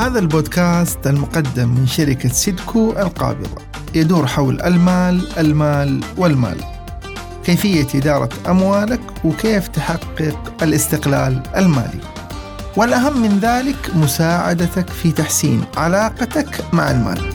هذا البودكاست المقدم من شركة سيدكو القابضة. يدور حول المال المال والمال. كيفية إدارة أموالك وكيف تحقق الاستقلال المالي. والأهم من ذلك مساعدتك في تحسين علاقتك مع المال.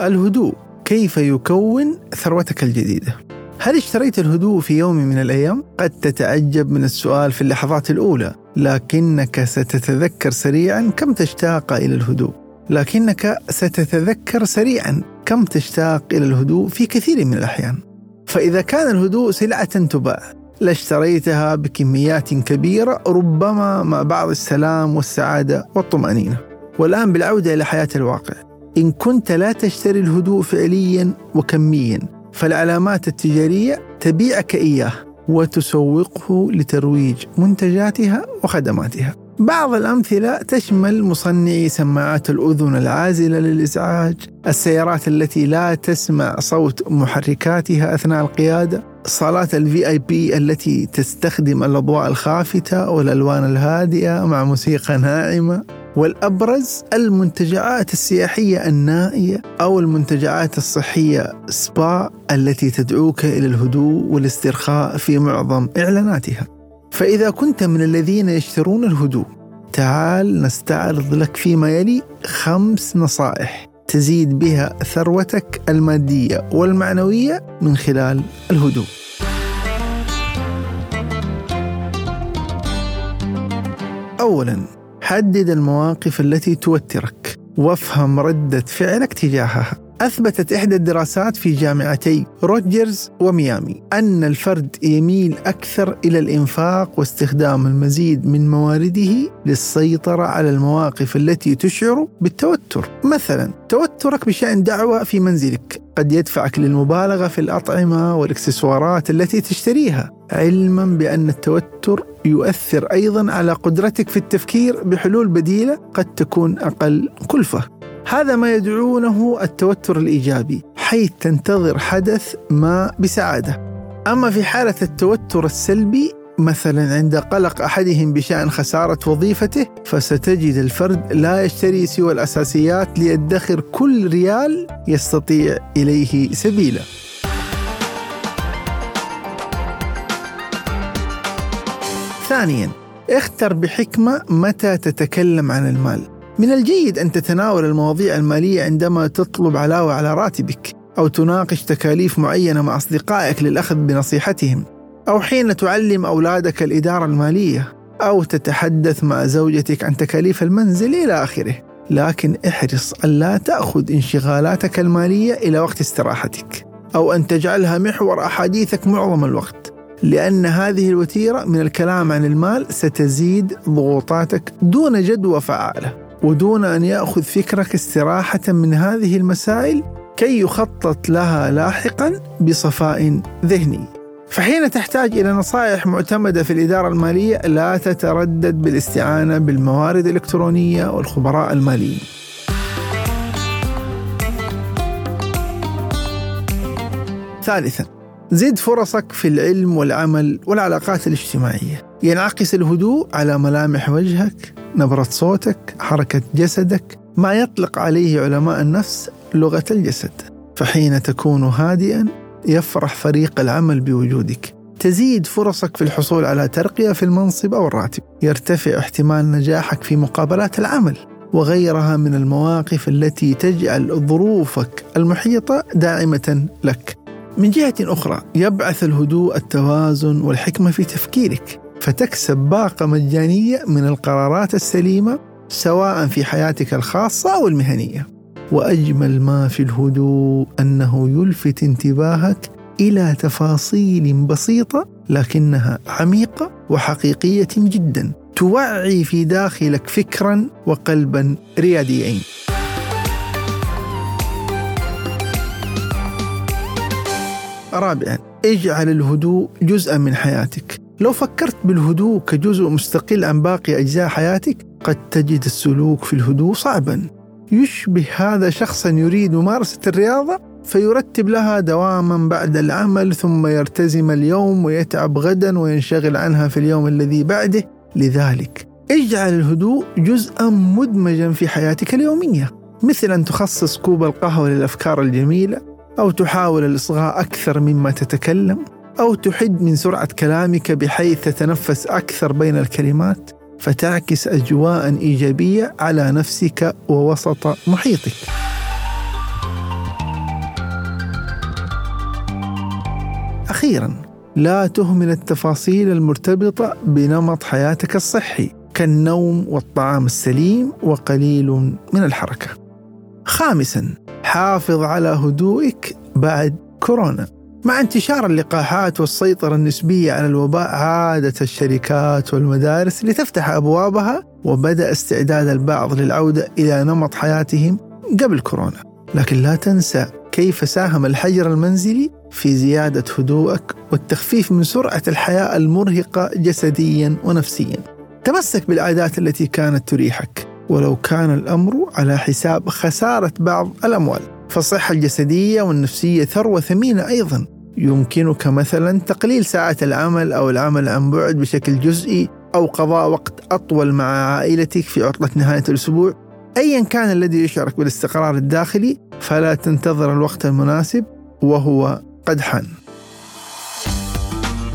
الهدوء. كيف يكون ثروتك الجديدة؟ هل اشتريت الهدوء في يوم من الأيام؟ قد تتعجب من السؤال في اللحظات الأولى لكنك ستتذكر سريعا كم تشتاق إلى الهدوء. لكنك ستتذكر سريعا كم تشتاق إلى الهدوء في كثير من الأحيان. فإذا كان الهدوء سلعة تباع لاشتريتها بكميات كبيرة ربما مع بعض السلام والسعادة والطمأنينة. والآن بالعودة إلى حياة الواقع. إن كنت لا تشتري الهدوء فعليا وكميا فالعلامات التجارية تبيعك إياه وتسوقه لترويج منتجاتها وخدماتها. بعض الأمثلة تشمل مصنعي سماعات الأذن العازلة للإزعاج، السيارات التي لا تسمع صوت محركاتها أثناء القيادة، صالات ال VIP التي تستخدم الأضواء الخافتة والألوان الهادئة مع موسيقى ناعمة، والأبرز المنتجعات السياحية النائية أو المنتجعات الصحية سبا التي تدعوك إلى الهدوء والاسترخاء في معظم إعلاناتها. فإذا كنت من الذين يشترون الهدوء تعال نستعرض لك فيما يلي خمس نصائح تزيد بها ثروتك المادية والمعنوية من خلال الهدوء. أولاً حدد المواقف التي توترك وافهم ردة فعلك تجاهها. أثبتت إحدى الدراسات في جامعتي روجرز وميامي أن الفرد يميل أكثر إلى الإنفاق واستخدام المزيد من موارده للسيطرة على المواقف التي تشعر بالتوتر. مثلا توترك بشأن دعوة في منزلك. قد يدفعك للمبالغة في الأطعمة والإكسسوارات التي تشتريها. علما بأن التوتر يؤثر أيضا على قدرتك في التفكير بحلول بديلة قد تكون أقل كلفة هذا ما يدعونه التوتر الإيجابي حيث تنتظر حدث ما بسعادة أما في حالة التوتر السلبي مثلا عند قلق أحدهم بشأن خسارة وظيفته فستجد الفرد لا يشتري سوى الأساسيات ليدخر كل ريال يستطيع إليه سبيلا. ثانيا اختر بحكمة متى تتكلم عن المال. من الجيد أن تتناول المواضيع المالية عندما تطلب علاوة على راتبك أو تناقش تكاليف معينة مع أصدقائك للأخذ بنصيحتهم أو حين تعلم أولادك الإدارة المالية أو تتحدث مع زوجتك عن تكاليف المنزل إلى آخره لكن احرص ألا تأخذ انشغالاتك المالية إلى وقت استراحتك أو أن تجعلها محور أحاديثك معظم الوقت لأن هذه الوتيرة من الكلام عن المال ستزيد ضغوطاتك دون جدوى فعالة ودون أن يأخذ فكرك استراحة من هذه المسائل كي يخطط لها لاحقا بصفاء ذهني فحين تحتاج إلى نصائح معتمدة في الإدارة المالية لا تتردد بالاستعانة بالموارد الإلكترونية والخبراء الماليين. ثالثا زد فرصك في العلم والعمل والعلاقات الاجتماعية. ينعكس الهدوء على ملامح وجهك نبرة صوتك حركة جسدك ما يطلق عليه علماء النفس لغة الجسد. فحين تكون هادئا يفرح فريق العمل بوجودك. تزيد فرصك في الحصول على ترقية في المنصب أو الراتب. يرتفع احتمال نجاحك في مقابلات العمل. وغيرها من المواقف التي تجعل ظروفك المحيطة داعمة لك. من جهة أخرى يبعث الهدوء التوازن والحكمة في تفكيرك. فتكسب باقة مجانية من القرارات السليمة سواء في حياتك الخاصة أو المهنية. وأجمل ما في الهدوء أنه يلفت انتباهك إلى تفاصيل بسيطة لكنها عميقة وحقيقية جدا توعي في داخلك فكرا وقلبا رياديين. رابعا اجعل الهدوء جزءا من حياتك. لو فكرت بالهدوء كجزء مستقل عن باقي أجزاء حياتك قد تجد السلوك في الهدوء صعبا. يشبه هذا شخصا يريد ممارسة الرياضة فيرتب لها دواما بعد العمل ثم يرتزم اليوم ويتعب غدا وينشغل عنها في اليوم الذي بعده. لذلك اجعل الهدوء جزءا مدمجا في حياتك اليومية. مثل ان تخصص كوب القهوة للأفكار الجميلة أو تحاول الإصغاء أكثر مما تتكلم أو تحد من سرعة كلامك بحيث تتنفس أكثر بين الكلمات فتعكس أجواء إيجابية على نفسك ووسط محيطك. أخيرا لا تهمل التفاصيل المرتبطة بنمط حياتك الصحي كالنوم والطعام السليم وقليل من الحركة. خامسا حافظ على هدوئك بعد كورونا. مع انتشار اللقاحات والسيطرة النسبية على الوباء عادت الشركات والمدارس لتفتح أبوابها وبدأ استعداد البعض للعودة إلى نمط حياتهم قبل كورونا. لكن لا تنسى كيف ساهم الحجر المنزلي في زيادة هدوءك والتخفيف من سرعة الحياة المرهقة جسديا ونفسيا. تمسك بالعادات التي كانت تريحك. ولو كان الأمر على حساب خسارة بعض الأموال. فالصحة الجسدية والنفسية ثروة ثمينة أيضا. يمكنك مثلا تقليل ساعات العمل أو العمل عن بعد بشكل جزئي أو قضاء وقت أطول مع عائلتك في عطلة نهاية الأسبوع. أيا كان الذي يشعرك بالاستقرار الداخلي فلا تنتظر الوقت المناسب وهو قد حان.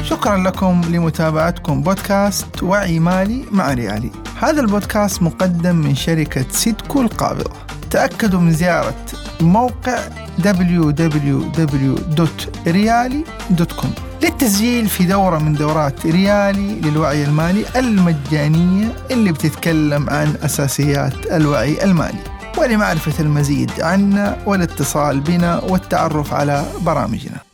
شكرا لكم لمتابعتكم بودكاست وعي مالي مع ريالي. هذا البودكاست مقدم من شركة سيدكو القابضة تأكدوا من زيارة موقع www.riali.com للتسجيل في دورة من دورات ريالي للوعي المالي المجانية اللي بتتكلم عن أساسيات الوعي المالي ولمعرفة المزيد عنا والاتصال بنا والتعرف على برامجنا.